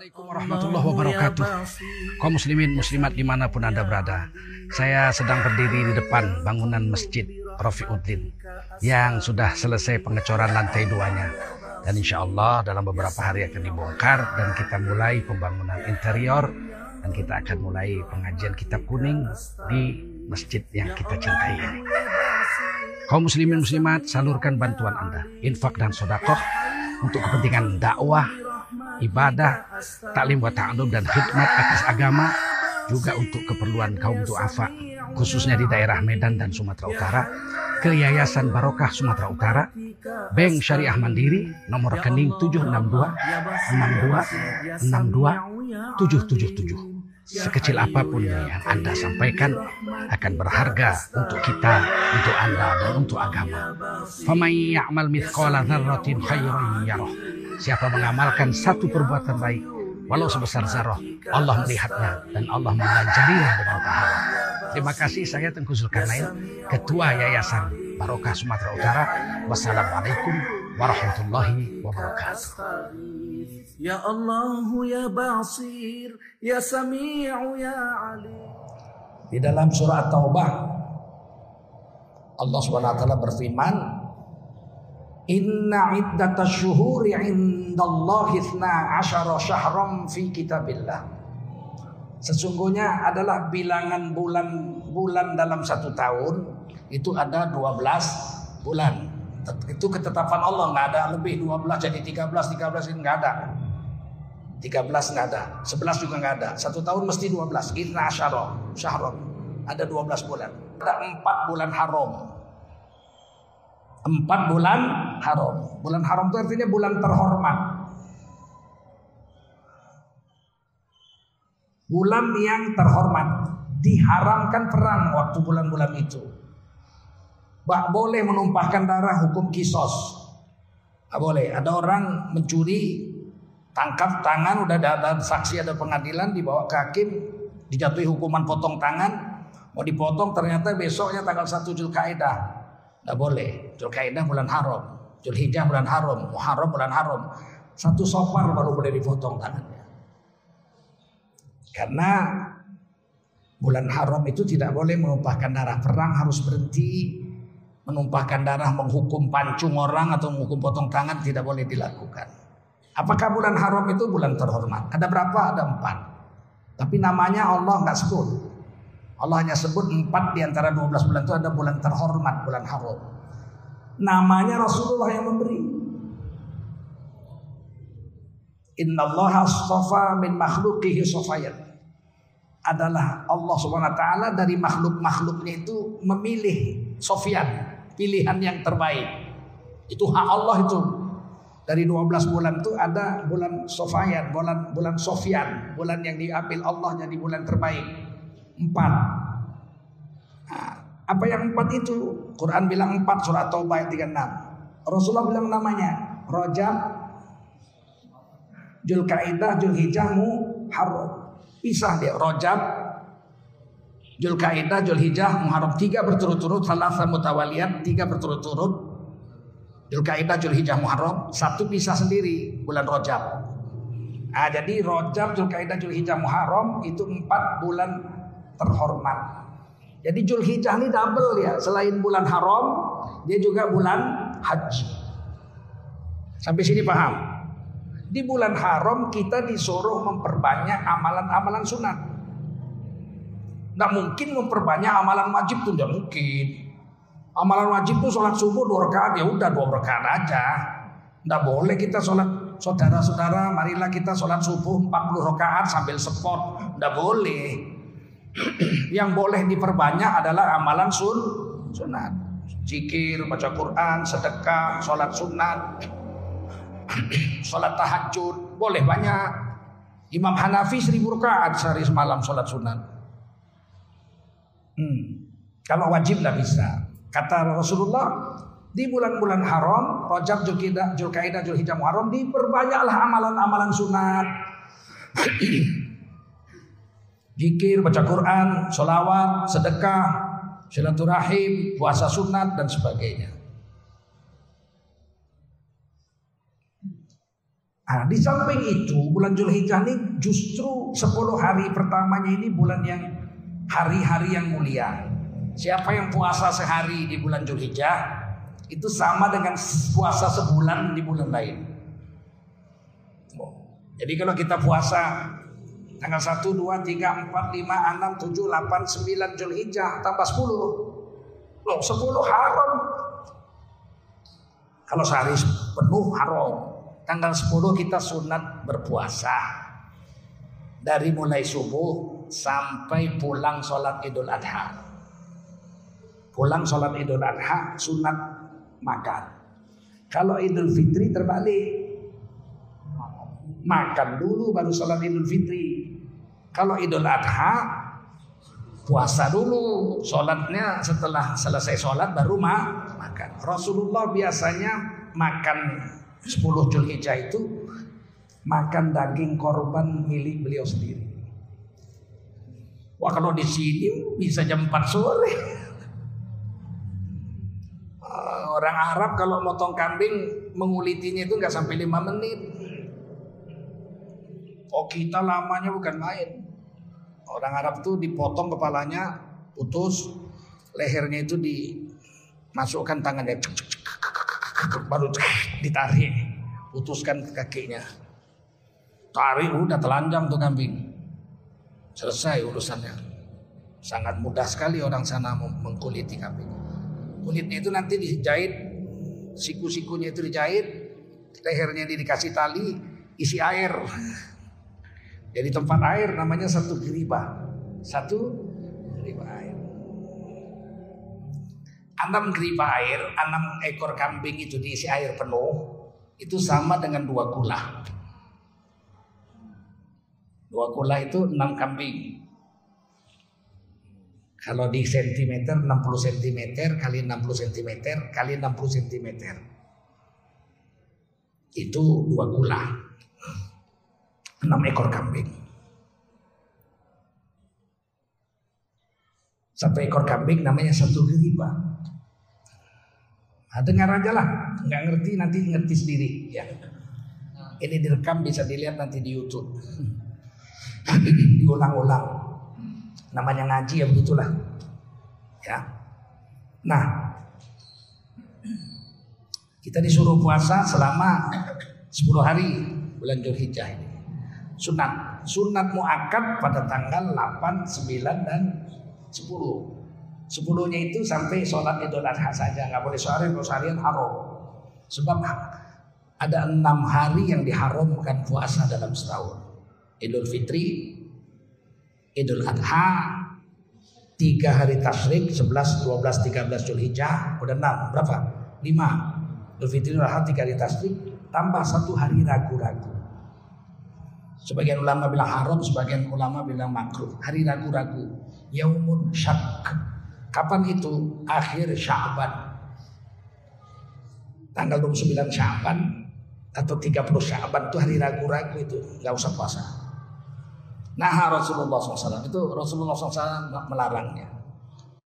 Assalamualaikum warahmatullahi wabarakatuh. Kaum muslimin muslimat di mana pun anda berada saya sedang berdiri di depan bangunan masjid Rafiuddin yang sudah selesai pengecoran lantai duanya. Dan insya Allah dalam beberapa hari akan dibongkar dan kita mulai pembangunan interior dan kita akan mulai pengajian kitab kuning di masjid yang kita cintai ini. Kaum muslimin muslimat salurkan bantuan anda infak dan sodakoh untuk kepentingan dakwah ibadah, taklim wa ta'alum dan khidmat atas agama juga untuk keperluan kaum duafa khususnya di daerah Medan dan Sumatera Utara ke Yayasan Barokah Sumatera Utara Bank Syariah Mandiri nomor rekening 762 62 62 777 sekecil apa pun yang Anda sampaikan akan berharga untuk kita, untuk Anda dan untuk agama. Famay ya'mal mithqala dzarratin khairan yarah. Siapa mengamalkan satu perbuatan baik walau sebesar zarah, Allah melihatnya dan Allah mengajarinya dengan pahala. Terima kasih saya Tengku Zulkarnain, Ketua Yayasan Barokah Sumatera Utara. Wassalamualaikum warahmatullahi wabarakatuh. Ya Allah ya Basir ya Sami'u ya Alim. Di dalam surah Taubah Allah Subhanahu wa taala berfirman Inna iddatash syuhuri indallahi 12 syahram fi kitabillah Sesungguhnya adalah bilangan bulan-bulan dalam satu tahun itu ada 12 bulan. Itu ketetapan Allah nggak ada lebih 12 jadi 13 13 ini nggak ada. 13 nggak ada, 11 juga nggak ada. Satu tahun mesti 12. Inna asyara, syahron. Ada 12 bulan. Ada 4 bulan haram. 4 bulan haram. Bulan haram itu artinya bulan terhormat. Bulan yang terhormat. Diharamkan perang waktu bulan-bulan itu. Bak boleh menumpahkan darah hukum kisos. Gak boleh. Ada orang mencuri tangkap tangan udah ada, ada saksi ada pengadilan dibawa ke hakim dijatuhi hukuman potong tangan mau dipotong ternyata besoknya tanggal 1 Zulkaidah nggak boleh Zulkaidah bulan haram Zulhijjah bulan haram Muharram bulan haram satu sopar baru boleh dipotong tangannya karena bulan haram itu tidak boleh menumpahkan darah perang harus berhenti menumpahkan darah menghukum pancung orang atau menghukum potong tangan tidak boleh dilakukan Apakah bulan haram itu bulan terhormat? Ada berapa? Ada empat. Tapi namanya Allah nggak sebut. Allah hanya sebut empat di antara 12 bulan itu ada bulan terhormat, bulan haram. Namanya Rasulullah yang memberi. Inna Allah astafa min makhluqihi sofayat. Adalah Allah ta'ala dari makhluk-makhluknya itu memilih sofian. Pilihan yang terbaik. Itu hak Allah itu dari 12 bulan itu ada bulan Sofian, bulan bulan Sofian, bulan yang diambil Allah jadi bulan terbaik. Empat. Nah, apa yang empat itu? Quran bilang empat surat Taubah ayat 36. Rasulullah bilang namanya Rajab, Julkaidah, Julhijjah, Muharram. Pisah dia Rajab, Julkaidah, Julhijjah, Muharram tiga berturut-turut, salah mutawaliyat tiga berturut-turut. Julkaidah, Julhijjah, Muharram satu pisah sendiri bulan Rojab. Nah, jadi Rojab, Julkaidah, Julhijjah, Muharram itu empat bulan terhormat. Jadi Julhijjah ini double ya, selain bulan haram, dia juga bulan haji. Sampai sini paham? Di bulan haram kita disuruh memperbanyak amalan-amalan sunat. Nggak mungkin memperbanyak amalan wajib tuh, nggak mungkin. Amalan wajib itu sholat subuh dua rakaat ya udah dua rakaat aja. Nggak boleh kita sholat saudara-saudara. Marilah kita sholat subuh 40 rakaat sambil sport. Nggak boleh. Yang boleh diperbanyak adalah amalan sun sunat. Zikir, baca Quran, sedekah, sholat sunat, sholat tahajud, boleh banyak. Imam Hanafi seribu rakaat sehari semalam sholat sunat. Hmm. Kalau wajib lah bisa. Kata Rasulullah, di bulan-bulan haram, Rajab, Zulkaidah, Zulkaidah, Zulhijjah, Muharram diperbanyaklah amalan-amalan sunat. Zikir, baca Quran, solawat, sedekah, silaturahim, puasa sunat dan sebagainya. Nah, di samping itu bulan Julhijjah ini justru 10 hari pertamanya ini bulan yang hari-hari yang mulia. Siapa yang puasa sehari di bulan Julhijjah itu sama dengan puasa sebulan di bulan lain. Jadi kalau kita puasa tanggal 1, 2, 3, 4, 5, 6, 7, 8, 9 Julhijjah tambah 10. Loh 10 haram. Kalau sehari penuh haram. Tanggal 10 kita sunat berpuasa. Dari mulai subuh sampai pulang sholat idul adha. Pulang sholat idul adha sunat makan. Kalau idul fitri terbalik. Makan dulu baru sholat idul fitri. Kalau idul adha puasa dulu. Sholatnya setelah selesai sholat baru ma makan. Rasulullah biasanya makan 10 Julhijjah itu makan daging korban milik beliau sendiri. Wah kalau di sini bisa jam 4 sore. Orang Arab kalau motong kambing mengulitinya itu nggak sampai 5 menit. Oh kita lamanya bukan main. Orang Arab tuh dipotong kepalanya, putus, lehernya itu dimasukkan tangannya, baru ditarik, putuskan kakinya. Tarik udah telanjang tuh kambing. Selesai urusannya. Sangat mudah sekali orang sana mengkuliti kambing. Kulitnya itu nanti dijahit, siku-sikunya itu dijahit, lehernya ini dikasih tali, isi air. Jadi tempat air namanya satu geriba. Satu geriba air. Enam geriba air, enam ekor kambing itu diisi air penuh, itu sama dengan dua kula. Dua kula itu enam kambing. Kalau di sentimeter 60 cm kali 60 cm kali 60 cm. Itu dua kula. Enam ekor kambing. Satu ekor kambing namanya satu geriba. Nah, dengar aja lah, nggak ngerti nanti ngerti sendiri ya. Ini direkam bisa dilihat nanti di YouTube. Diulang-ulang. Namanya ngaji ya begitulah. Ya. Nah, kita disuruh puasa selama 10 hari bulan Julhijjah ini. Sunat, sunat muakkad pada tanggal 8, 9 dan 10. Sepuluhnya itu sampai sholat idul adha saja, nggak boleh seharian, kalau seharian haram. Sebab ada enam hari yang diharamkan puasa dalam setahun. Idul Fitri, Idul Adha, tiga hari tasrik, 11, 12, 13 Julhijjah, udah enam, berapa? Lima. Idul Fitri, Adha, tiga hari tasrik, tambah satu hari ragu-ragu. Sebagian ulama bilang haram, sebagian ulama bilang makruh. Hari ragu-ragu. Yaumun syak. Kapan itu? Akhir Sya'ban. Tanggal 29 Sya'ban atau 30 Sya'ban itu hari ragu-ragu itu, nggak usah puasa. Nah Rasulullah SAW itu Rasulullah SAW melarangnya.